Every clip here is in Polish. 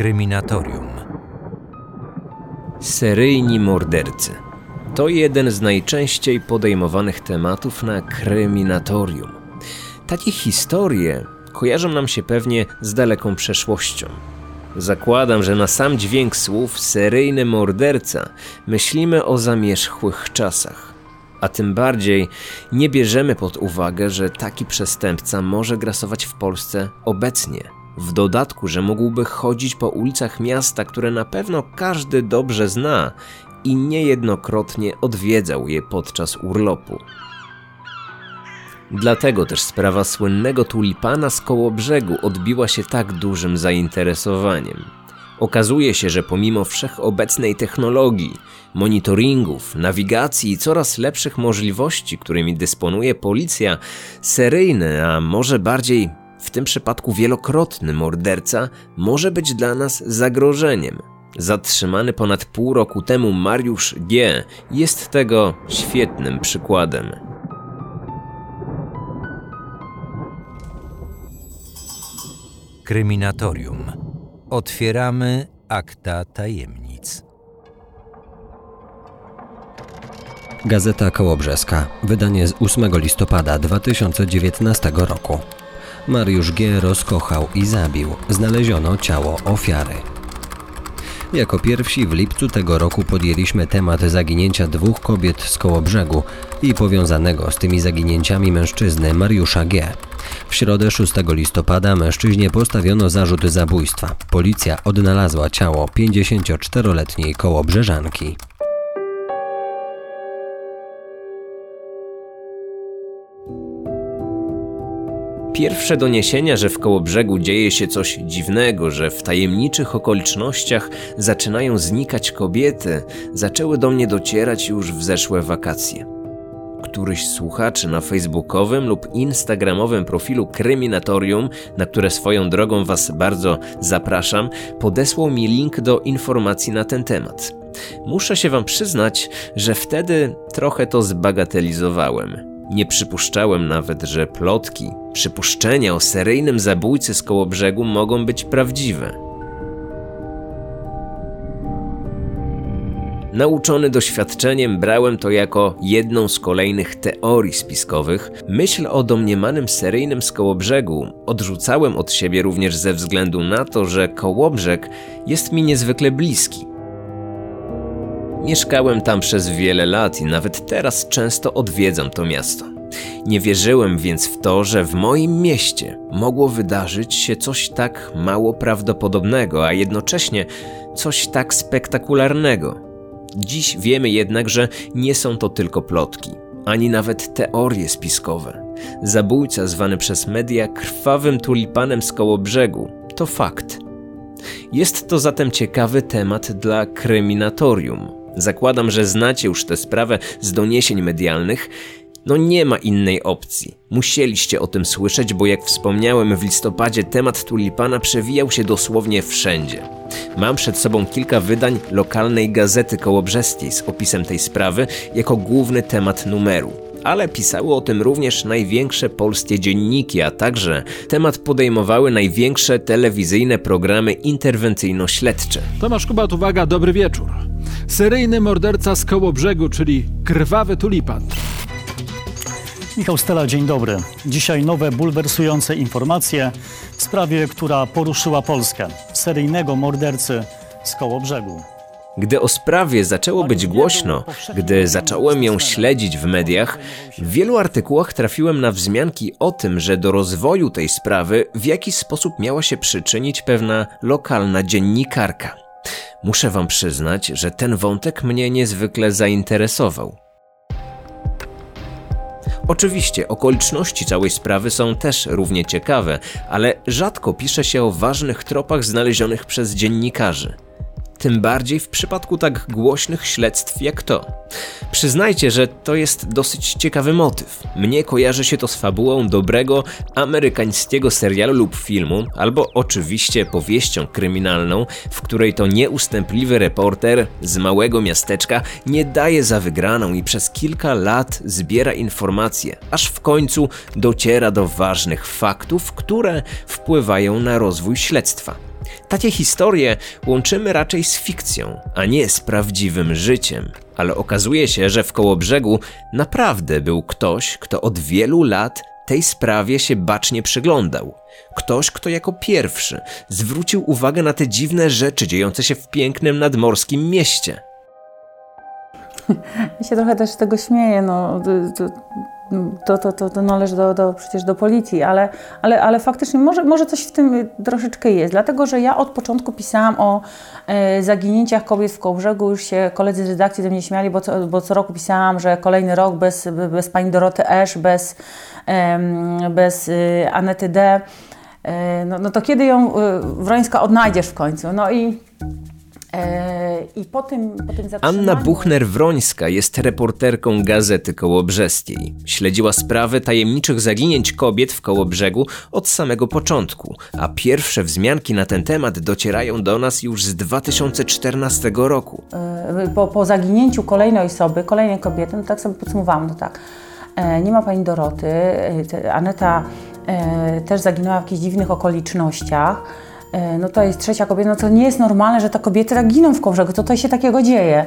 Kryminatorium. Seryjni mordercy. To jeden z najczęściej podejmowanych tematów na kryminatorium. Takie historie kojarzą nam się pewnie z daleką przeszłością. Zakładam, że na sam dźwięk słów seryjny morderca myślimy o zamierzchłych czasach. A tym bardziej nie bierzemy pod uwagę, że taki przestępca może grasować w Polsce obecnie. W dodatku, że mógłby chodzić po ulicach miasta, które na pewno każdy dobrze zna i niejednokrotnie odwiedzał je podczas urlopu. Dlatego też sprawa słynnego tulipana z koło brzegu odbiła się tak dużym zainteresowaniem. Okazuje się, że pomimo wszechobecnej technologii, monitoringów, nawigacji i coraz lepszych możliwości, którymi dysponuje policja, seryjny, a może bardziej w tym przypadku wielokrotny morderca może być dla nas zagrożeniem. Zatrzymany ponad pół roku temu Mariusz G. jest tego świetnym przykładem. Kryminatorium. Otwieramy akta tajemnic. Gazeta Kołobrzeska, wydanie z 8 listopada 2019 roku. Mariusz G. rozkochał i zabił. Znaleziono ciało ofiary. Jako pierwsi w lipcu tego roku podjęliśmy temat zaginięcia dwóch kobiet z Kołobrzegu i powiązanego z tymi zaginięciami mężczyzny Mariusza G. W środę 6 listopada mężczyźnie postawiono zarzut zabójstwa. Policja odnalazła ciało 54-letniej kołobrzeżanki. Pierwsze doniesienia, że w Kołobrzegu dzieje się coś dziwnego, że w tajemniczych okolicznościach zaczynają znikać kobiety, zaczęły do mnie docierać już w zeszłe wakacje. Któryś z słuchaczy na facebookowym lub instagramowym profilu Kryminatorium, na które swoją drogą Was bardzo zapraszam, podesłał mi link do informacji na ten temat. Muszę się Wam przyznać, że wtedy trochę to zbagatelizowałem. Nie przypuszczałem nawet, że plotki, przypuszczenia o seryjnym zabójcy z koło brzegu mogą być prawdziwe. Nauczony doświadczeniem brałem to jako jedną z kolejnych teorii spiskowych. Myśl o domniemanym seryjnym z Kołobrzegu odrzucałem od siebie również ze względu na to, że Kołobrzeg jest mi niezwykle bliski. Mieszkałem tam przez wiele lat i nawet teraz często odwiedzam to miasto. Nie wierzyłem więc w to, że w moim mieście mogło wydarzyć się coś tak mało prawdopodobnego, a jednocześnie coś tak spektakularnego. Dziś wiemy jednak, że nie są to tylko plotki, ani nawet teorie spiskowe. Zabójca zwany przez media krwawym tulipanem z koło brzegu to fakt. Jest to zatem ciekawy temat dla kryminatorium. Zakładam, że znacie już tę sprawę z doniesień medialnych. No nie ma innej opcji. Musieliście o tym słyszeć, bo jak wspomniałem w listopadzie temat tulipana przewijał się dosłownie wszędzie. Mam przed sobą kilka wydań lokalnej gazety kołobrzeskiej z opisem tej sprawy jako główny temat numeru. Ale pisały o tym również największe polskie dzienniki, a także temat podejmowały największe telewizyjne programy interwencyjno-śledcze. Tomasz Kubat, uwaga, dobry wieczór. Seryjny morderca z koło brzegu, czyli krwawy tulipan. Michał Stela, dzień dobry. Dzisiaj nowe bulwersujące informacje w sprawie, która poruszyła Polskę. Seryjnego mordercy z koło brzegu. Gdy o sprawie zaczęło być głośno, gdy zacząłem ją śledzić w mediach, w wielu artykułach trafiłem na wzmianki o tym, że do rozwoju tej sprawy w jakiś sposób miała się przyczynić pewna lokalna dziennikarka. Muszę wam przyznać, że ten wątek mnie niezwykle zainteresował. Oczywiście okoliczności całej sprawy są też równie ciekawe, ale rzadko pisze się o ważnych tropach znalezionych przez dziennikarzy tym bardziej w przypadku tak głośnych śledztw jak to. Przyznajcie, że to jest dosyć ciekawy motyw. Mnie kojarzy się to z fabułą dobrego amerykańskiego serialu lub filmu, albo oczywiście powieścią kryminalną, w której to nieustępliwy reporter z małego miasteczka nie daje za wygraną i przez kilka lat zbiera informacje, aż w końcu dociera do ważnych faktów, które wpływają na rozwój śledztwa. Takie historie łączymy raczej z fikcją, a nie z prawdziwym życiem. Ale okazuje się, że w Kołobrzegu naprawdę był ktoś, kto od wielu lat tej sprawie się bacznie przyglądał. Ktoś, kto jako pierwszy zwrócił uwagę na te dziwne rzeczy dziejące się w pięknym nadmorskim mieście. Ja się trochę też z tego śmieję, no, to, to, to, to należy do, do, przecież do policji, ale, ale, ale faktycznie może, może coś w tym troszeczkę jest, dlatego że ja od początku pisałam o e, zaginięciach kobiet w Kołbrzegu, już się koledzy z redakcji ze mnie śmiali, bo co, bo co roku pisałam, że kolejny rok bez, bez pani Doroty Esz, bez, e, bez e, Anety D., e, no, no to kiedy ją e, Wrońska odnajdziesz w końcu? No i tym, po tym Anna Buchner-Wrońska jest reporterką Gazety Kołobrzeskiej. Śledziła sprawę tajemniczych zaginięć kobiet w Kołobrzegu od samego początku, a pierwsze wzmianki na ten temat docierają do nas już z 2014 roku. E, po, po zaginięciu kolejnej osoby, kolejnej kobiety, no tak sobie podsumowałam, no tak, e, nie ma pani Doroty, Aneta też zaginęła w jakichś dziwnych okolicznościach, E, no to jest trzecia kobieta, no to nie jest normalne, że te kobiety tak giną w Kołbrzegu, co to się takiego dzieje?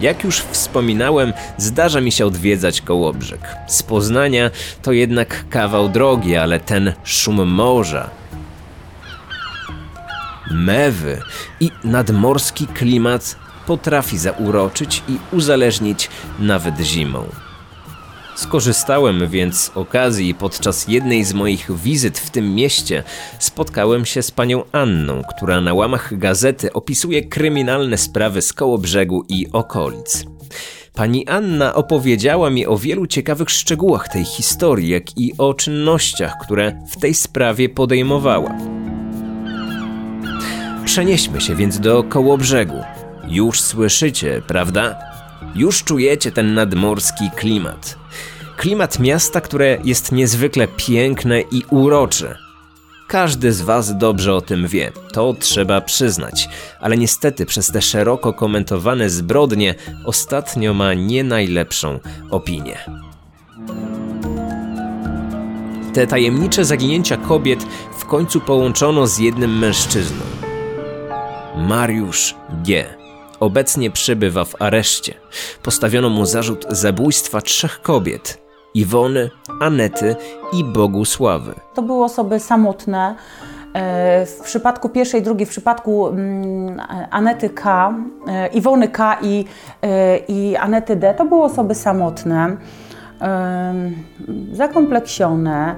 Jak już wspominałem, zdarza mi się odwiedzać Kołobrzeg. Z Poznania to jednak kawał drogi, ale ten szum morza, mewy i nadmorski klimat potrafi zauroczyć i uzależnić nawet zimą. Skorzystałem więc z okazji podczas jednej z moich wizyt w tym mieście spotkałem się z panią Anną, która na łamach gazety opisuje kryminalne sprawy z Kołobrzegu i okolic. Pani Anna opowiedziała mi o wielu ciekawych szczegółach tej historii, jak i o czynnościach, które w tej sprawie podejmowała. Przenieśmy się więc do Kołobrzegu. Już słyszycie, prawda? Już czujecie ten nadmorski klimat. Klimat miasta, które jest niezwykle piękne i urocze. Każdy z Was dobrze o tym wie, to trzeba przyznać, ale niestety przez te szeroko komentowane zbrodnie ostatnio ma nie najlepszą opinię. Te tajemnicze zaginięcia kobiet w końcu połączono z jednym mężczyzną. Mariusz G. Obecnie przebywa w areszcie. Postawiono mu zarzut zabójstwa trzech kobiet, Iwony, Anety i Bogusławy. To były osoby samotne. E, w przypadku pierwszej, drugiej, w przypadku mm, Anety K, e, Iwony K i, e, i Anety D, to były osoby samotne, zakompleksione,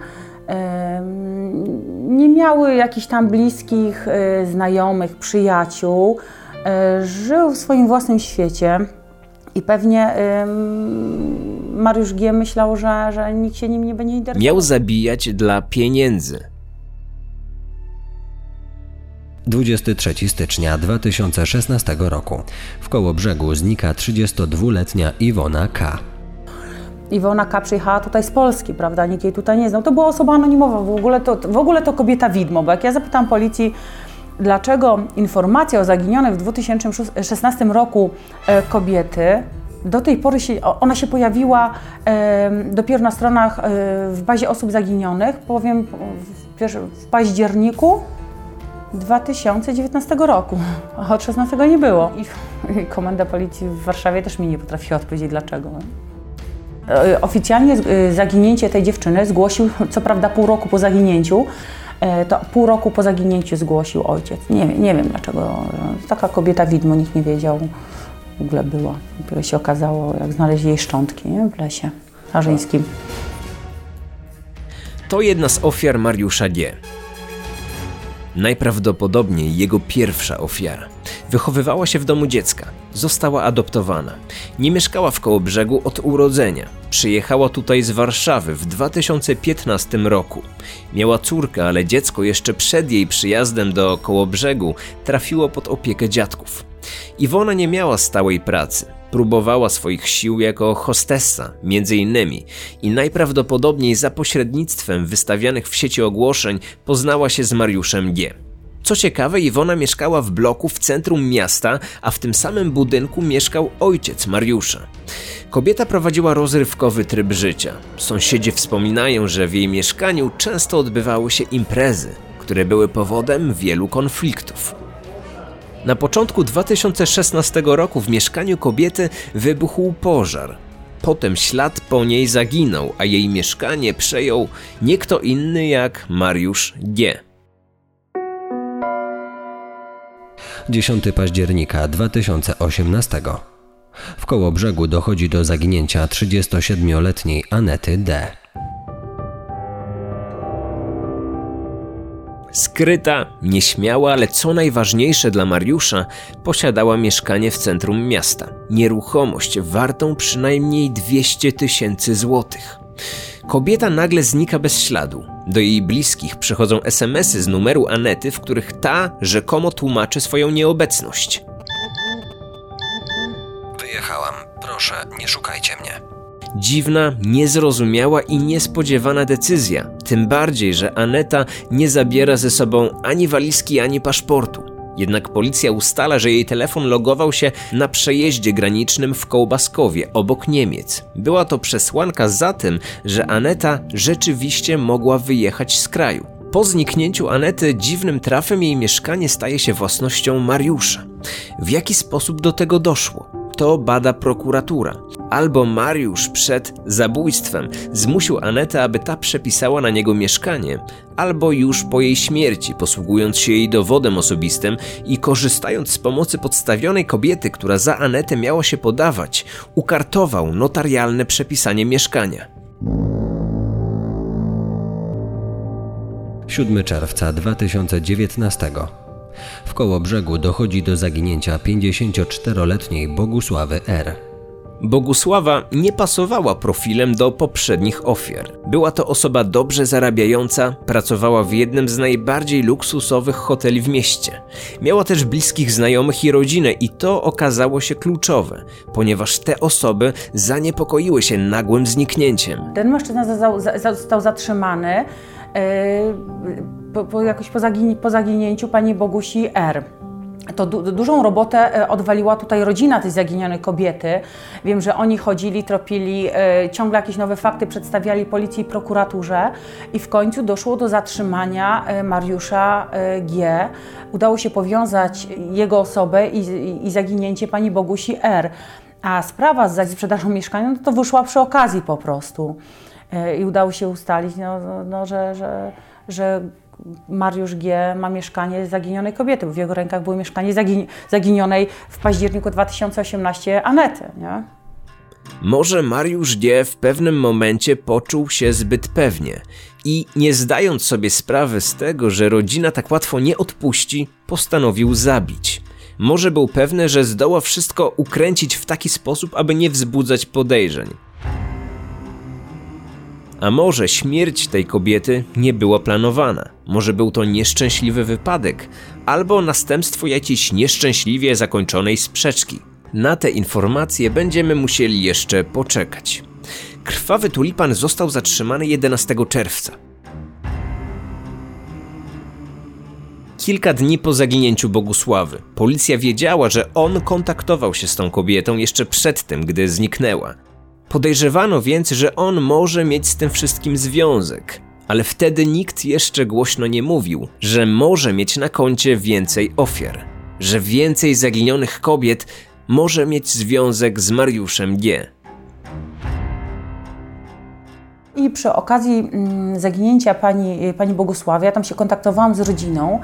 nie miały jakichś tam bliskich znajomych, przyjaciół, żył w swoim własnym świecie. I pewnie ym, Mariusz G. myślał, że, że nikt się nim nie będzie interesował. Miał zabijać dla pieniędzy. 23 stycznia 2016 roku. W koło brzegu znika 32-letnia Iwona K. Iwona K. przyjechała tutaj z Polski, prawda? Nikt jej tutaj nie znał. To była osoba anonimowa, w ogóle to, w ogóle to kobieta widmo, bo jak ja zapytam policji, dlaczego informacja o zaginionej w 2016 roku e, kobiety do tej pory się, ona się pojawiła e, dopiero na stronach e, w bazie osób zaginionych, powiem w, październiku 2019 roku, a od 16 nie było. I, komenda policji w Warszawie też mi nie potrafiła odpowiedzieć dlaczego. Oficjalnie zaginięcie tej dziewczyny zgłosił, co prawda pół roku po zaginięciu, to pół roku po zaginięciu zgłosił ojciec. Nie, nie wiem dlaczego. Taka kobieta widmo, nikt nie wiedział. W ogóle była. Dopiero się okazało, jak znaleźli jej szczątki nie? w lesie harzyńskim. To jedna z ofiar Mariusza G. Najprawdopodobniej jego pierwsza ofiara. Wychowywała się w domu dziecka, została adoptowana. Nie mieszkała w Kołobrzegu od urodzenia. Przyjechała tutaj z Warszawy w 2015 roku. Miała córkę, ale dziecko jeszcze przed jej przyjazdem do Kołobrzegu trafiło pod opiekę dziadków. Iwona nie miała stałej pracy. Próbowała swoich sił jako hostessa, między innymi, i najprawdopodobniej za pośrednictwem wystawianych w sieci ogłoszeń poznała się z Mariuszem G. Co ciekawe, Iwona mieszkała w bloku w centrum miasta, a w tym samym budynku mieszkał ojciec Mariusza. Kobieta prowadziła rozrywkowy tryb życia. Sąsiedzi wspominają, że w jej mieszkaniu często odbywały się imprezy, które były powodem wielu konfliktów. Na początku 2016 roku w mieszkaniu kobiety wybuchł pożar. Potem ślad po niej zaginął, a jej mieszkanie przejął nie kto inny jak Mariusz G. 10 października 2018. W koło brzegu dochodzi do zaginięcia 37-letniej Anety D. Skryta, nieśmiała, ale co najważniejsze dla Mariusza, posiadała mieszkanie w centrum miasta. Nieruchomość wartą przynajmniej 200 tysięcy złotych. Kobieta nagle znika bez śladu. Do jej bliskich przychodzą SMSy z numeru Anety, w których ta rzekomo tłumaczy swoją nieobecność. Wyjechałam. Proszę, nie szukajcie mnie. Dziwna, niezrozumiała i niespodziewana decyzja. Tym bardziej, że Aneta nie zabiera ze sobą ani walizki, ani paszportu. Jednak policja ustala, że jej telefon logował się na przejeździe granicznym w Kołbaskowie, obok Niemiec. Była to przesłanka za tym, że Aneta rzeczywiście mogła wyjechać z kraju. Po zniknięciu Anety dziwnym trafem jej mieszkanie staje się własnością Mariusza. W jaki sposób do tego doszło? To bada prokuratura. Albo Mariusz przed zabójstwem zmusił Anetę, aby ta przepisała na niego mieszkanie, albo już po jej śmierci, posługując się jej dowodem osobistym i korzystając z pomocy podstawionej kobiety, która za Anetę miała się podawać, ukartował notarialne przepisanie mieszkania. 7 czerwca 2019. W koło brzegu dochodzi do zaginięcia 54-letniej Bogusławy R. Bogusława nie pasowała profilem do poprzednich ofiar. Była to osoba dobrze zarabiająca, pracowała w jednym z najbardziej luksusowych hoteli w mieście. Miała też bliskich znajomych i rodzinę i to okazało się kluczowe, ponieważ te osoby zaniepokoiły się nagłym zniknięciem. Ten mężczyzna został, zatrzymany yy, po, po, jakoś po, zagin po zaginięciu pani Bogusi R to du dużą robotę e, odwaliła tutaj rodzina tej zaginionej kobiety. Wiem, że oni chodzili, tropili, e, ciągle jakieś nowe fakty przedstawiali policji i prokuraturze i w końcu doszło do zatrzymania e, Mariusza e, G. Udało się powiązać jego osobę i, i, i zaginięcie pani Bogusi R. A sprawa z sprzedażą mieszkania no to wyszła przy okazji po prostu. E, I udało się ustalić, no, no, no że, że, że Mariusz G. ma mieszkanie zaginionej kobiety, bo w jego rękach było mieszkanie zagin zaginionej w październiku 2018 Anety. Nie? Może Mariusz G. w pewnym momencie poczuł się zbyt pewnie i nie zdając sobie sprawy z tego, że rodzina tak łatwo nie odpuści, postanowił zabić. Może był pewny, że zdoła wszystko ukręcić w taki sposób, aby nie wzbudzać podejrzeń. A może śmierć tej kobiety nie była planowana? Może był to nieszczęśliwy wypadek, albo następstwo jakiejś nieszczęśliwie zakończonej sprzeczki? Na te informacje będziemy musieli jeszcze poczekać. Krwawy tulipan został zatrzymany 11 czerwca. Kilka dni po zaginięciu Bogusławy, policja wiedziała, że on kontaktował się z tą kobietą jeszcze przed tym, gdy zniknęła. Podejrzewano więc, że on może mieć z tym wszystkim związek, ale wtedy nikt jeszcze głośno nie mówił, że może mieć na koncie więcej ofiar, że więcej zaginionych kobiet może mieć związek z Mariuszem G. I przy okazji mm, zaginięcia pani, pani Bogusławia, tam się kontaktowałam z rodziną,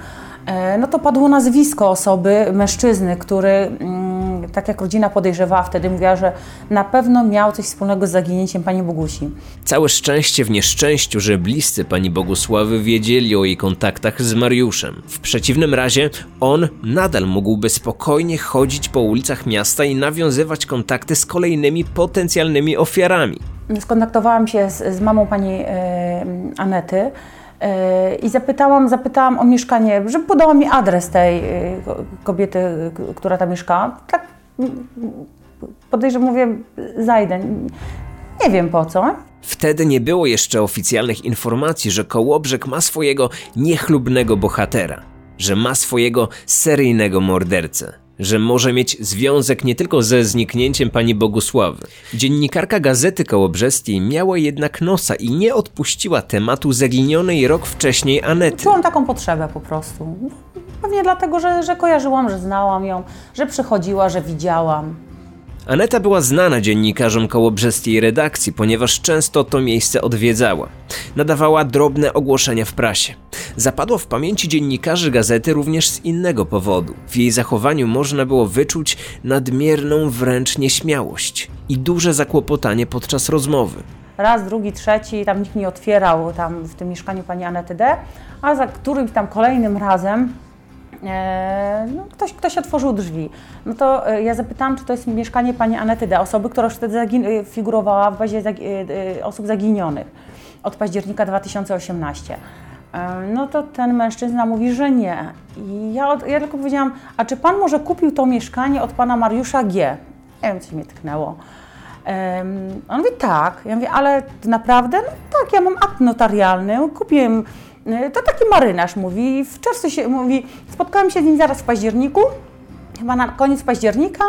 e, no to padło nazwisko osoby, mężczyzny, który, mm, tak jak rodzina podejrzewała wtedy, mówiła, że na pewno miał coś wspólnego z zaginięciem pani Bogusi. Całe szczęście w nieszczęściu, że bliscy pani Bogusławy wiedzieli o jej kontaktach z Mariuszem. W przeciwnym razie on nadal mógłby spokojnie chodzić po ulicach miasta i nawiązywać kontakty z kolejnymi potencjalnymi ofiarami. Skontaktowałam się z, z mamą pani e, Anety e, i zapytałam, zapytałam o mieszkanie, żeby podała mi adres tej e, kobiety, która tam mieszka. Tak podejrzewam, mówię, zajdę. Nie wiem po co. Wtedy nie było jeszcze oficjalnych informacji, że Kołobrzeg ma swojego niechlubnego bohatera. że ma swojego seryjnego mordercę, że może mieć związek nie tylko ze zniknięciem pani Bogusławy. Dziennikarka Gazety Kołobrzeskiej miała jednak nosa i nie odpuściła tematu zaginionej rok wcześniej Anety. Czułam taką potrzebę po prostu. Pewnie dlatego, że, że kojarzyłam, że znałam ją, że przychodziła, że widziałam. Aneta była znana dziennikarzom kołobrzeskiej redakcji, ponieważ często to miejsce odwiedzała. Nadawała drobne ogłoszenia w prasie. Zapadła w pamięci dziennikarzy gazety również z innego powodu. W jej zachowaniu można było wyczuć nadmierną wręcz nieśmiałość i duże zakłopotanie podczas rozmowy. Raz, drugi, trzeci, tam nikt nie otwierał tam w tym mieszkaniu pani Anety D., a za którymś tam kolejnym razem no, ktoś, ktoś otworzył drzwi. No to e, ja zapytałam, czy to jest mieszkanie pani Anety D., osoby, która już wtedy zagin- e, figurowała w bazie zagi- e, e, osób zaginionych od października 2018. E, No to ten mężczyzna mówi, że nie. I ja, od, ja tylko powiedziałam, a czy pan może kupił to mieszkanie od pana Mariusza G? Nie wiem, coś mnie tknęło. Em, on mówi tak. Ja mówię, ale naprawdę? No tak, ja mam akt notarialny, kupiłem, to taki marynarz mówi, w czerwcu się, mówi, spotkałem się z nim zaraz w październiku, chyba na koniec października,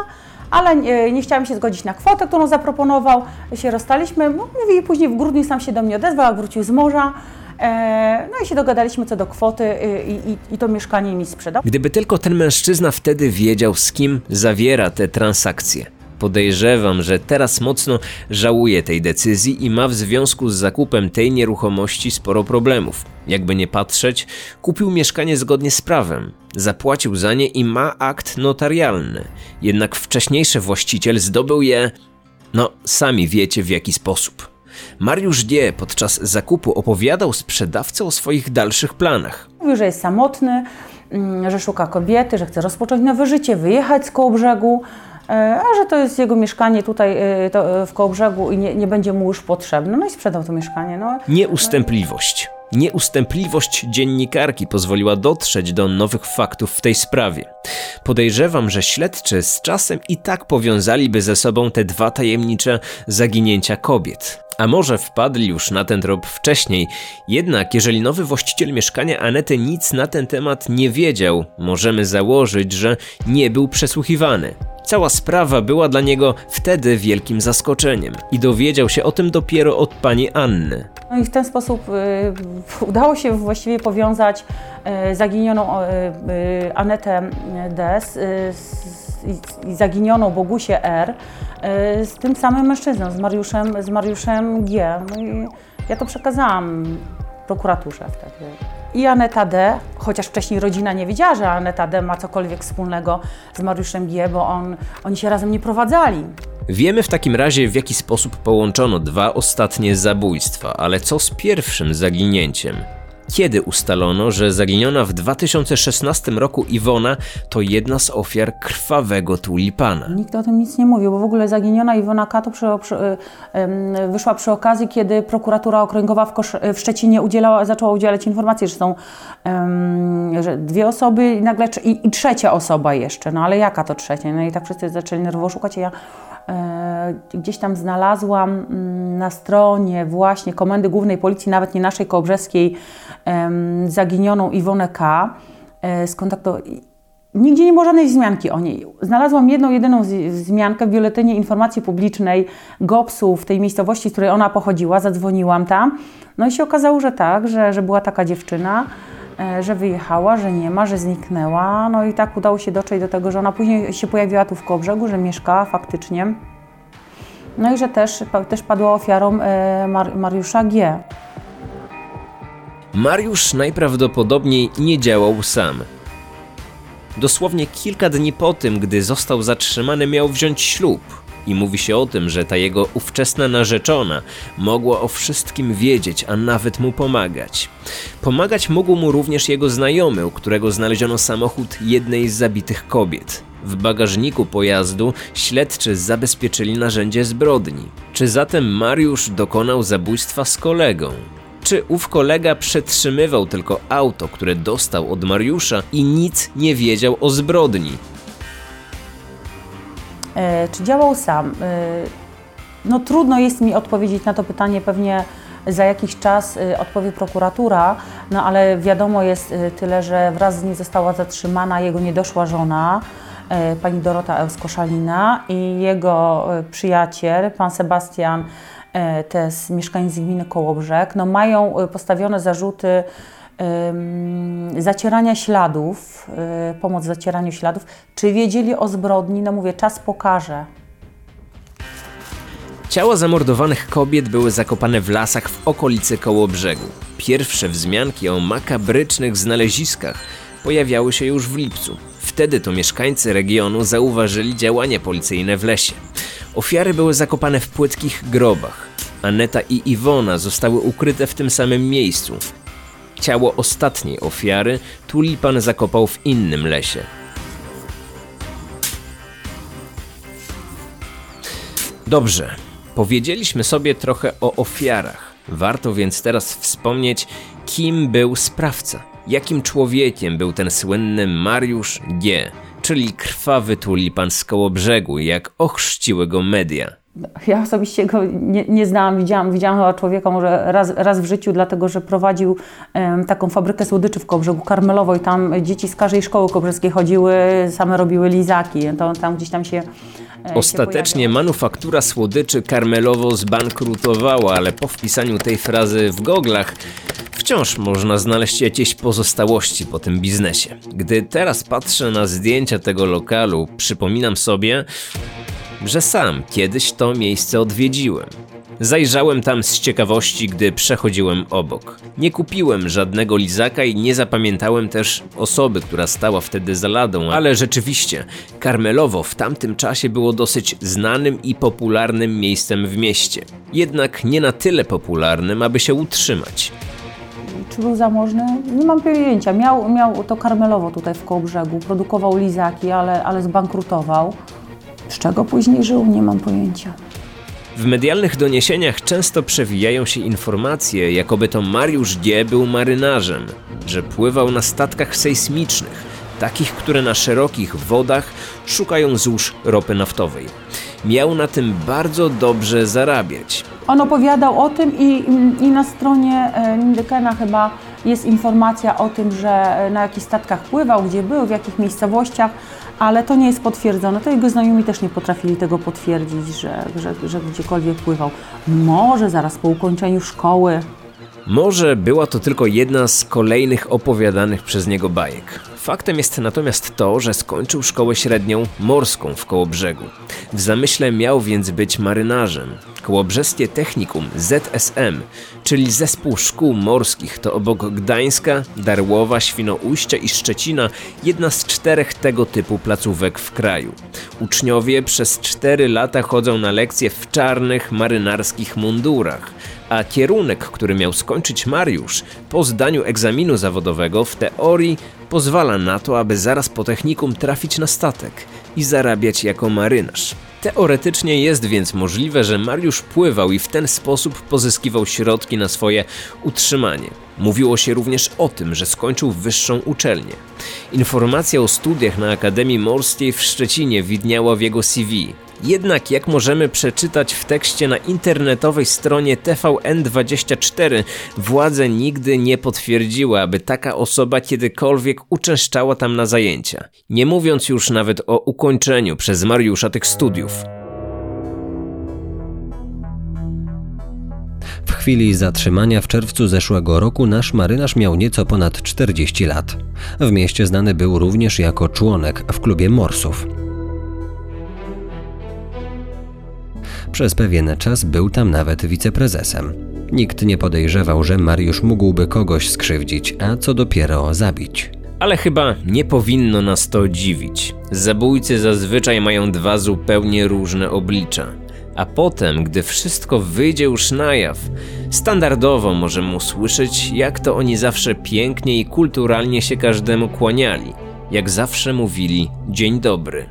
ale nie, nie chciałam się zgodzić na kwotę, którą zaproponował, się rozstaliśmy, No, mówi, później w grudniu sam się do mnie odezwał, wrócił z morza, e, no i się dogadaliśmy co do kwoty y, i, i, i to mieszkanie mi sprzedał. Gdyby tylko ten mężczyzna wtedy wiedział, z kim zawiera te transakcje. Podejrzewam, że teraz mocno żałuje tej decyzji i ma w związku z zakupem tej nieruchomości sporo problemów. Jakby nie patrzeć, kupił mieszkanie zgodnie z prawem, zapłacił za nie i ma akt notarialny. Jednak wcześniejszy właściciel zdobył je, no sami wiecie w jaki sposób. Mariusz D. podczas zakupu opowiadał sprzedawcy o swoich dalszych planach. Mówił, że jest samotny, mm, że szuka kobiety, że chce rozpocząć nowe życie, wyjechać z Kołobrzegu, e, a że to jest jego mieszkanie tutaj e, e, w Kołobrzegu i nie, nie będzie mu już potrzebne. No i sprzedał to mieszkanie. No. Nieustępliwość. Nieustępliwość dziennikarki pozwoliła dotrzeć do nowych faktów w tej sprawie. Podejrzewam, że śledczy z czasem i tak powiązaliby ze sobą te dwa tajemnicze zaginięcia kobiet. A może wpadli już na ten trop wcześniej, jednak jeżeli nowy właściciel mieszkania Anety nic na ten temat nie wiedział, możemy założyć, że nie był przesłuchiwany. Cała sprawa była dla niego wtedy wielkim zaskoczeniem i dowiedział się o tym dopiero od pani Anny. No i w ten sposób y, udało się właściwie powiązać zaginioną y, y, Anetę D z, z, i zaginioną Bogusię R z tym samym mężczyzną, z Mariuszem, z Mariuszem G. No i ja to przekazałam prokuraturze wtedy. I Aneta D, chociaż wcześniej rodzina nie wiedziała, że Aneta D ma cokolwiek wspólnego z Mariuszem G, bo on, oni się razem nie prowadzali. Wiemy w takim razie, w jaki sposób połączono dwa ostatnie zabójstwa, ale co z pierwszym zaginięciem? Kiedy ustalono, że zaginiona w 2016 roku Iwona to jedna z ofiar krwawego tulipana? Nikt o tym nic nie mówił, bo w ogóle zaginiona Iwona Kato przy, przy, wyszła przy okazji, kiedy prokuratura okręgowa w, Kosz, w Szczecinie udzielała, zaczęła udzielać informacji, że są że dwie osoby i nagle i, i trzecia osoba jeszcze. No ale jaka to trzecia? No i tak wszyscy zaczęli nerwowo szukać i ja gdzieś tam znalazłam mm, na stronie właśnie Komendy Głównej Policji, nawet nie naszej kołobrzeskiej, em, zaginioną Iwonę K. E, skontaktow- Nigdzie nie było żadnej wzmianki o niej. Znalazłam jedną, jedyną wzmiankę w Biuletynie Informacji Publicznej GOPS-u w tej miejscowości, z której ona pochodziła. Zadzwoniłam tam. No i się okazało, że tak, że, że była taka dziewczyna, e, że wyjechała, że nie ma, że zniknęła. No i tak udało się dotrzeć do tego, że ona później się pojawiła tu w Kołobrzegu, że mieszkała faktycznie. No i że też, też padła ofiarą e, Mar- Mariusza G. Mariusz najprawdopodobniej nie działał sam. Dosłownie kilka dni po tym, gdy został zatrzymany, miał wziąć ślub. I mówi się o tym, że ta jego ówczesna narzeczona mogła o wszystkim wiedzieć, a nawet mu pomagać. Pomagać mógł mu również jego znajomy, u którego znaleziono samochód jednej z zabitych kobiet. W bagażniku pojazdu śledczy zabezpieczyli narzędzie zbrodni. Czy zatem Mariusz dokonał zabójstwa z kolegą? Czy ów kolega przetrzymywał tylko auto, które dostał od Mariusza i nic nie wiedział o zbrodni? E, Czy działał sam? E, No trudno jest mi odpowiedzieć na to pytanie, pewnie za jakiś czas e, odpowie prokuratura, No ale wiadomo jest tyle, że wraz z nim została zatrzymana jego niedoszła żona, pani Dorota Euskoszalina i jego przyjaciel, pan Sebastian to jest mieszkaniec gminy Kołobrzeg, no mają postawione zarzuty zacierania śladów, pomoc w zacieraniu śladów. Czy wiedzieli o zbrodni? No mówię, czas pokaże. Ciała zamordowanych kobiet były zakopane w lasach w okolicy koło brzegu. Pierwsze wzmianki o makabrycznych znaleziskach pojawiały się już w lipcu. Wtedy to mieszkańcy regionu zauważyli działania policyjne w lesie. Ofiary były zakopane w płytkich grobach. Aneta i Iwona zostały ukryte w tym samym miejscu. Ciało ostatniej ofiary tulipan zakopał w innym lesie. Dobrze, Powiedzieliśmy sobie trochę o ofiarach. Warto więc teraz wspomnieć, kim był sprawca. Jakim człowiekiem był ten słynny Mariusz G., czyli krwawy tulipan z koło brzegu, jak ochrzciły go media. Ja osobiście go nie, nie znałam, widziałam, widziałam chyba człowieka może raz, raz w życiu, dlatego że prowadził um, taką fabrykę słodyczy w Kołbrzegu Karmelowo i tam dzieci z każdej szkoły kobrzeskiej chodziły, same robiły lizaki. To tam gdzieś tam się E, Ostatecznie manufaktura słodyczy karmelowo zbankrutowała, ale po wpisaniu tej frazy w goglach wciąż można znaleźć jakieś pozostałości po tym biznesie. Gdy teraz patrzę na zdjęcia tego lokalu, przypominam sobie, że sam kiedyś to miejsce odwiedziłem. Zajrzałem tam z ciekawości, gdy przechodziłem obok. Nie kupiłem żadnego lizaka i nie zapamiętałem też osoby, która stała wtedy za ladą, ale rzeczywiście, Karmelowo w tamtym czasie było dosyć znanym i popularnym miejscem w mieście. Jednak nie na tyle popularnym, aby się utrzymać. Czy był zamożny? Nie mam pojęcia. Miał, miał to Karmelowo tutaj w Kołbrzegu, produkował lizaki, ale, ale zbankrutował. Z czego później żył? Nie mam pojęcia. W medialnych doniesieniach często przewijają się informacje, jakoby to Mariusz G. był marynarzem, że pływał na statkach sejsmicznych, takich, które na szerokich wodach szukają złóż ropy naftowej. Miał na tym bardzo dobrze zarabiać. On opowiadał o tym i, i na stronie Lindykena e, chyba jest informacja o tym, że e, na jakich statkach pływał, gdzie był, w jakich miejscowościach ale to nie jest potwierdzone. To jego znajomi też nie potrafili tego potwierdzić, że, że, że gdziekolwiek pływał. Może zaraz po ukończeniu szkoły. Może była to tylko jedna z kolejnych opowiadanych przez niego bajek. Faktem jest natomiast to, że skończył szkołę średnią morską w Kołobrzegu. W zamyśle miał więc być marynarzem. Kołobrzeskie Technikum ZSM, czyli Zespół Szkół Morskich, to obok Gdańska, Darłowa, Świnoujścia i Szczecina jedna z czterech tego typu placówek w kraju. Uczniowie przez cztery lata chodzą na lekcje w czarnych marynarskich mundurach a kierunek, który miał skończyć Mariusz po zdaniu egzaminu zawodowego w teorii pozwala na to, aby zaraz po technikum trafić na statek i zarabiać jako marynarz. Teoretycznie jest więc możliwe, że Mariusz pływał i w ten sposób pozyskiwał środki na swoje utrzymanie. Mówiło się również o tym, że skończył wyższą uczelnię. Informacja o studiach na Akademii Morskiej w Szczecinie widniała w jego CV, jednak jak możemy przeczytać w tekście na internetowej stronie TVN24, władze nigdy nie potwierdziły, aby taka osoba kiedykolwiek uczęszczała tam na zajęcia. Nie mówiąc już nawet o ukończeniu przez Mariusza tych studiów. W chwili zatrzymania w czerwcu zeszłego roku nasz marynarz miał nieco ponad 40 lat. W mieście znany był również jako członek w klubie Morsów. Przez pewien czas był tam nawet wiceprezesem. Nikt nie podejrzewał, że Mariusz mógłby kogoś skrzywdzić, a co dopiero zabić. Ale chyba nie powinno nas to dziwić. Zabójcy zazwyczaj mają dwa zupełnie różne oblicza. A potem, gdy wszystko wyjdzie już na jaw, standardowo możemy usłyszeć, jak to oni zawsze pięknie i kulturalnie się każdemu kłaniali. Jak zawsze mówili dzień dobry.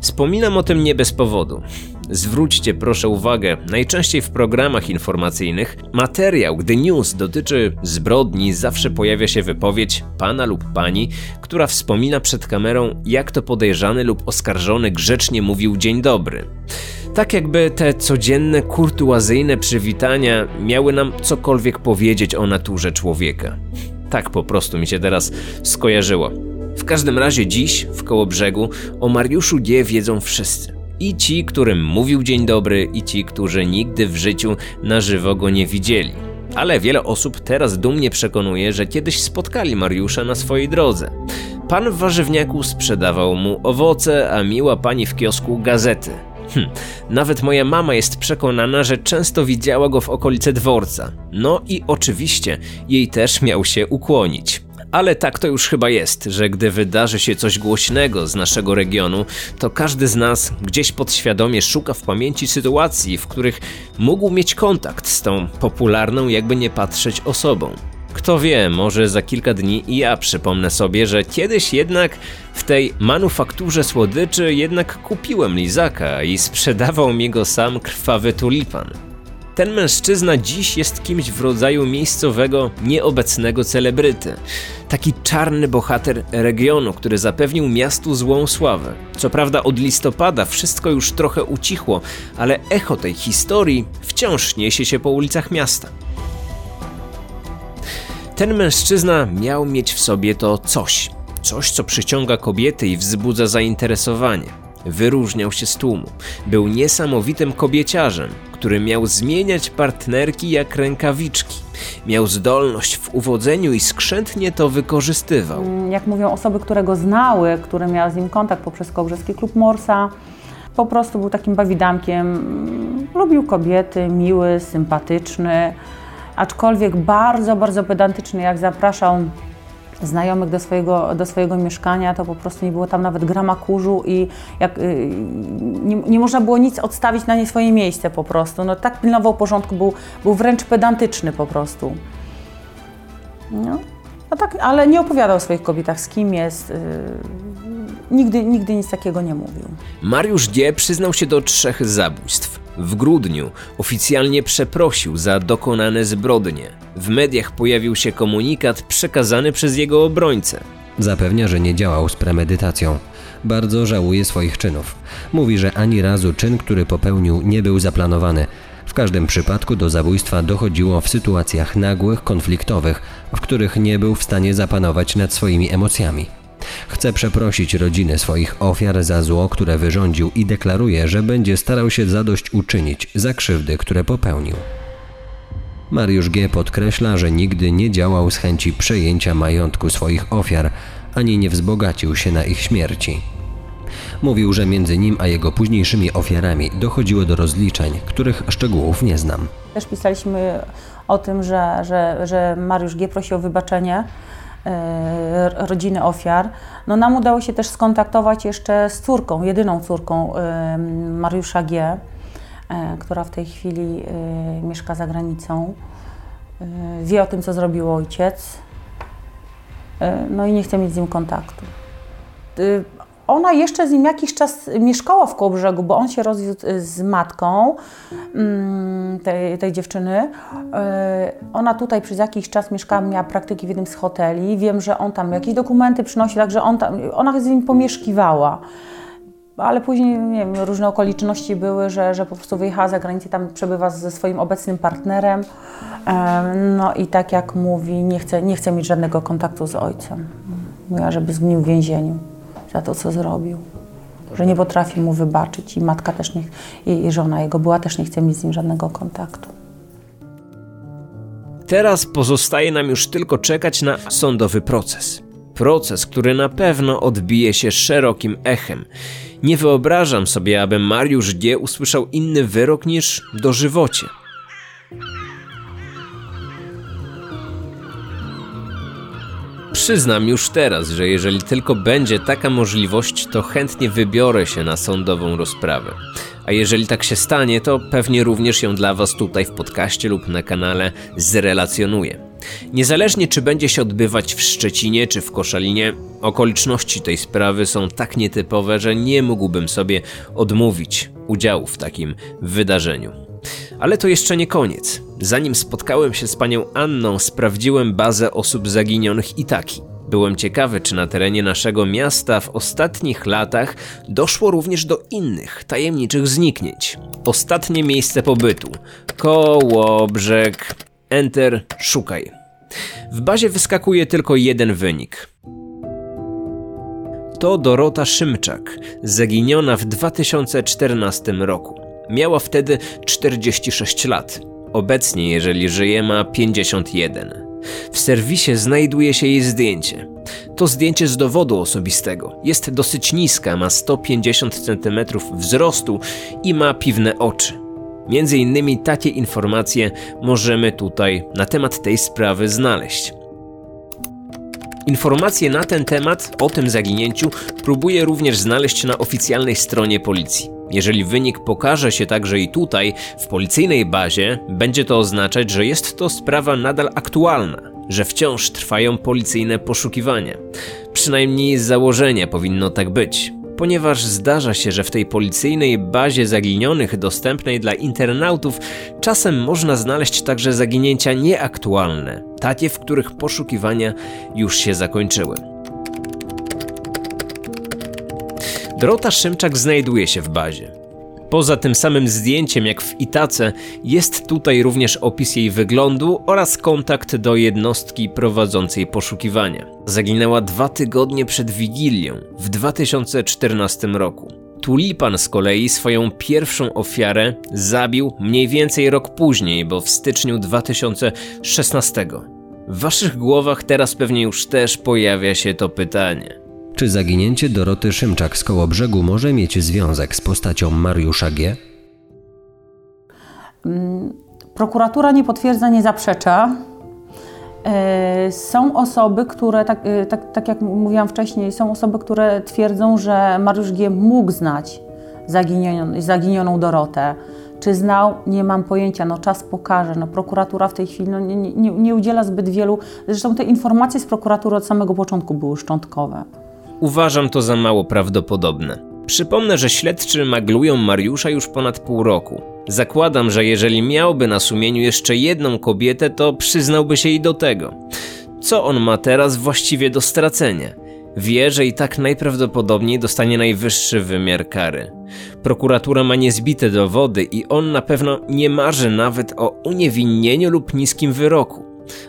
Wspominam o tym nie bez powodu. Zwróćcie proszę uwagę, najczęściej w programach informacyjnych materiał, gdy news dotyczy zbrodni, zawsze pojawia się wypowiedź pana lub pani, która wspomina przed kamerą, jak to podejrzany lub oskarżony grzecznie mówił dzień dobry. Tak jakby te codzienne, kurtuazyjne przywitania miały nam cokolwiek powiedzieć o naturze człowieka. Tak po prostu mi się teraz skojarzyło. W każdym razie dziś w Kołobrzegu o Mariuszu G wiedzą wszyscy. I ci, którym mówił dzień dobry, i ci, którzy nigdy w życiu na żywo go nie widzieli. Ale wiele osób teraz dumnie przekonuje, że kiedyś spotkali Mariusza na swojej drodze. Pan w warzywniaku sprzedawał mu owoce, a miła pani w kiosku gazety. Hm, nawet moja mama jest przekonana, że często widziała go w okolicy dworca. No i oczywiście jej też miał się ukłonić. Ale tak to już chyba jest, że gdy wydarzy się coś głośnego z naszego regionu, to każdy z nas gdzieś podświadomie szuka w pamięci sytuacji, w których mógł mieć kontakt z tą popularną, jakby nie patrzeć osobą. Kto wie, może za kilka dni i ja przypomnę sobie, że kiedyś jednak w tej manufakturze słodyczy jednak kupiłem lizaka i sprzedawał mi go sam krwawy tulipan. Ten mężczyzna dziś jest kimś w rodzaju miejscowego, nieobecnego celebryty. Taki czarny bohater regionu, który zapewnił miastu złą sławę. Co prawda od listopada wszystko już trochę ucichło, ale echo tej historii wciąż niesie się po ulicach miasta. Ten mężczyzna miał mieć w sobie to coś. Coś, co przyciąga kobiety i wzbudza zainteresowanie. Wyróżniał się z tłumu. Był niesamowitym kobieciarzem, który miał zmieniać partnerki jak rękawiczki. Miał zdolność w uwodzeniu i skrzętnie to wykorzystywał. Jak mówią osoby, które go znały, które miały z nim kontakt poprzez Kołbrzeski Klub Morsa, po prostu był takim bawidamkiem. Lubił kobiety, miły, sympatyczny, aczkolwiek bardzo, bardzo pedantyczny. Jak zapraszał znajomych do swojego, do swojego mieszkania, to po prostu nie było tam nawet grama kurzu i jak, y, nie, nie można było nic odstawić na nie swoje miejsce po prostu. No, tak pilnował porządku, był, był wręcz pedantyczny po prostu. No. no tak, ale nie opowiadał o swoich kobietach, z kim jest. Yy, nigdy, nigdy nic takiego nie mówił. Mariusz G. przyznał się do trzech zabójstw. W grudniu oficjalnie przeprosił za dokonane zbrodnie. W mediach pojawił się komunikat przekazany przez jego obrońcę. Zapewnia, że nie działał z premedytacją. Bardzo żałuje swoich czynów. Mówi, że ani razu czyn, który popełnił, nie był zaplanowany. W każdym przypadku do zabójstwa dochodziło w sytuacjach nagłych, konfliktowych, w których nie był w stanie zapanować nad swoimi emocjami. Chce przeprosić rodziny swoich ofiar za zło, które wyrządził i deklaruje, że będzie starał się zadośćuczynić za krzywdy, które popełnił. Mariusz G. podkreśla, że nigdy nie działał z chęci przejęcia majątku swoich ofiar, ani nie wzbogacił się na ich śmierci. Mówił, że między nim a jego późniejszymi ofiarami dochodziło do rozliczeń, których szczegółów nie znam. Też pisaliśmy o tym, że, że, że Mariusz G. prosi o wybaczenie rodziny ofiar. No nam udało się też skontaktować jeszcze z córką, jedyną córką e, Mariusza G., e, która w tej chwili e, mieszka za granicą. E, wie o tym, co zrobił ojciec. E, no i nie chce mieć z nim kontaktu. Ona jeszcze z nim jakiś czas mieszkała w Kołobrzegu, bo on się rozwiódł e, z matką mm, tej, tej dziewczyny. E, Ona tutaj przez jakiś czas mieszkała, miała praktyki w jednym z hoteli. Wiem, że on tam jakieś dokumenty przynosi, także on tam, ona z nim pomieszkiwała. Ale później, nie wiem, różne okoliczności były, że, że po prostu wyjechała za granicę, tam przebywa ze swoim obecnym partnerem. No i tak jak mówi, nie chce, nie chce mieć żadnego kontaktu z ojcem. Mówiła, żeby zgnił w więzieniu za to, co zrobił. Że nie potrafi mu wybaczyć i matka też nie, i i żona jego była też nie chce mieć z nim żadnego kontaktu. Teraz pozostaje nam już tylko czekać na sądowy proces. Proces, który na pewno odbije się szerokim echem. Nie wyobrażam sobie, aby Mariusz G. usłyszał inny wyrok niż dożywocie. Przyznam już teraz, że jeżeli tylko będzie taka możliwość, to chętnie wybiorę się na sądową rozprawę. A jeżeli tak się stanie, to pewnie również ją dla Was tutaj w podcaście lub na kanale zrelacjonuję. Niezależnie czy będzie się odbywać w Szczecinie czy w Koszalinie, okoliczności tej sprawy są tak nietypowe, że nie mógłbym sobie odmówić udziału w takim wydarzeniu. Ale to jeszcze nie koniec. Zanim spotkałem się z panią Anną, sprawdziłem bazę osób zaginionych Itaki. Byłem ciekawy, czy na terenie naszego miasta w ostatnich latach doszło również do innych tajemniczych zniknięć. Ostatnie miejsce pobytu. Koło, brzeg, enter, szukaj. W bazie wyskakuje tylko jeden wynik. To Dorota Szymczak, zaginiona w 2014 roku. Miała wtedy 46 lat. Obecnie, jeżeli żyje, ma 51. W serwisie znajduje się jej zdjęcie. To zdjęcie z dowodu osobistego. Jest dosyć niska, ma 150 cm wzrostu i ma piwne oczy. Między innymi takie informacje możemy tutaj na temat tej sprawy znaleźć. Informacje na ten temat, o tym zaginięciu, próbuję również znaleźć na oficjalnej stronie policji. Jeżeli wynik pokaże się także i tutaj, w policyjnej bazie, będzie to oznaczać, że jest to sprawa nadal aktualna, że wciąż trwają policyjne poszukiwania. Przynajmniej z założenia powinno tak być ponieważ zdarza się, że w tej policyjnej bazie zaginionych dostępnej dla internautów czasem można znaleźć także zaginięcia nieaktualne, takie, w których poszukiwania już się zakończyły. Dorota Szymczak znajduje się w bazie. Poza tym samym zdjęciem jak w Itace, jest tutaj również opis jej wyglądu oraz kontakt do jednostki prowadzącej poszukiwania. Zaginęła dwa tygodnie przed Wigilią w 2014 roku. Tulipan z kolei swoją pierwszą ofiarę zabił mniej więcej rok później, bo w styczniu 2016. W waszych głowach teraz pewnie już też pojawia się to pytanie. Czy zaginięcie Doroty Szymczak z Kołobrzegu może mieć związek z postacią Mariusza G? Mm, prokuratura nie potwierdza, nie zaprzecza. E, są osoby, które, tak, e, tak, tak jak mówiłam wcześniej, są osoby, które twierdzą, że Mariusz G. mógł znać zaginioną, zaginioną Dorotę. Czy znał? Nie mam pojęcia. No czas pokaże. No, prokuratura w tej chwili no, nie, nie, nie udziela zbyt wielu. Zresztą te informacje z prokuratury od samego początku były szczątkowe. Uważam to za mało prawdopodobne. Przypomnę, że śledczy maglują Mariusza już ponad pół roku. Zakładam, że jeżeli miałby na sumieniu jeszcze jedną kobietę, to przyznałby się i do tego. Co on ma teraz właściwie do stracenia? Wie, że i tak najprawdopodobniej dostanie najwyższy wymiar kary. Prokuratura ma niezbite dowody i on na pewno nie marzy nawet o uniewinnieniu lub niskim wyroku.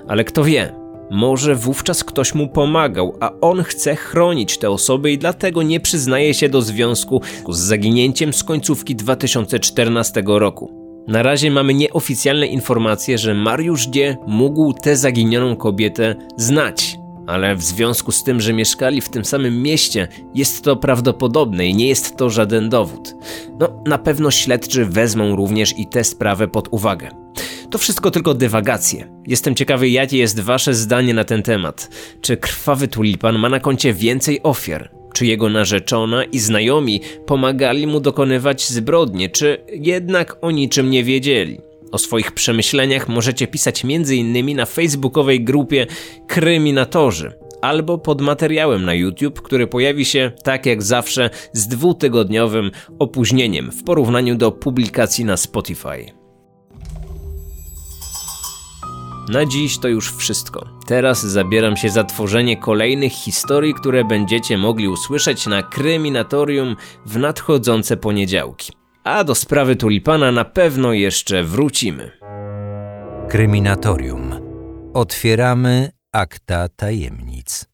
Ale kto wie, może wówczas ktoś mu pomagał, a on chce chronić te osoby i dlatego nie przyznaje się do związku z zaginięciem z końcówki 2014 roku. Na razie mamy nieoficjalne informacje, że Mariusz D. mógł tę zaginioną kobietę znać, ale w związku z tym, że mieszkali w tym samym mieście, jest to prawdopodobne i nie jest to żaden dowód. No, na pewno śledczy wezmą również i tę sprawę pod uwagę. To wszystko tylko dywagacje. Jestem ciekawy, jakie jest wasze zdanie na ten temat. Czy krwawy tulipan ma na koncie więcej ofiar? Czy jego narzeczona i znajomi pomagali mu dokonywać zbrodnie, czy jednak o niczym nie wiedzieli? O swoich przemyśleniach możecie pisać m.in. na facebookowej grupie Kryminatorzy albo pod materiałem na YouTube, który pojawi się, tak jak zawsze, z dwutygodniowym opóźnieniem w porównaniu do publikacji na Spotify. Na dziś to już wszystko. Teraz zabieram się za tworzenie kolejnych historii, które będziecie mogli usłyszeć na Kryminatorium w nadchodzące poniedziałki. A do sprawy tulipana na pewno jeszcze wrócimy. Kryminatorium. Otwieramy akta tajemnic.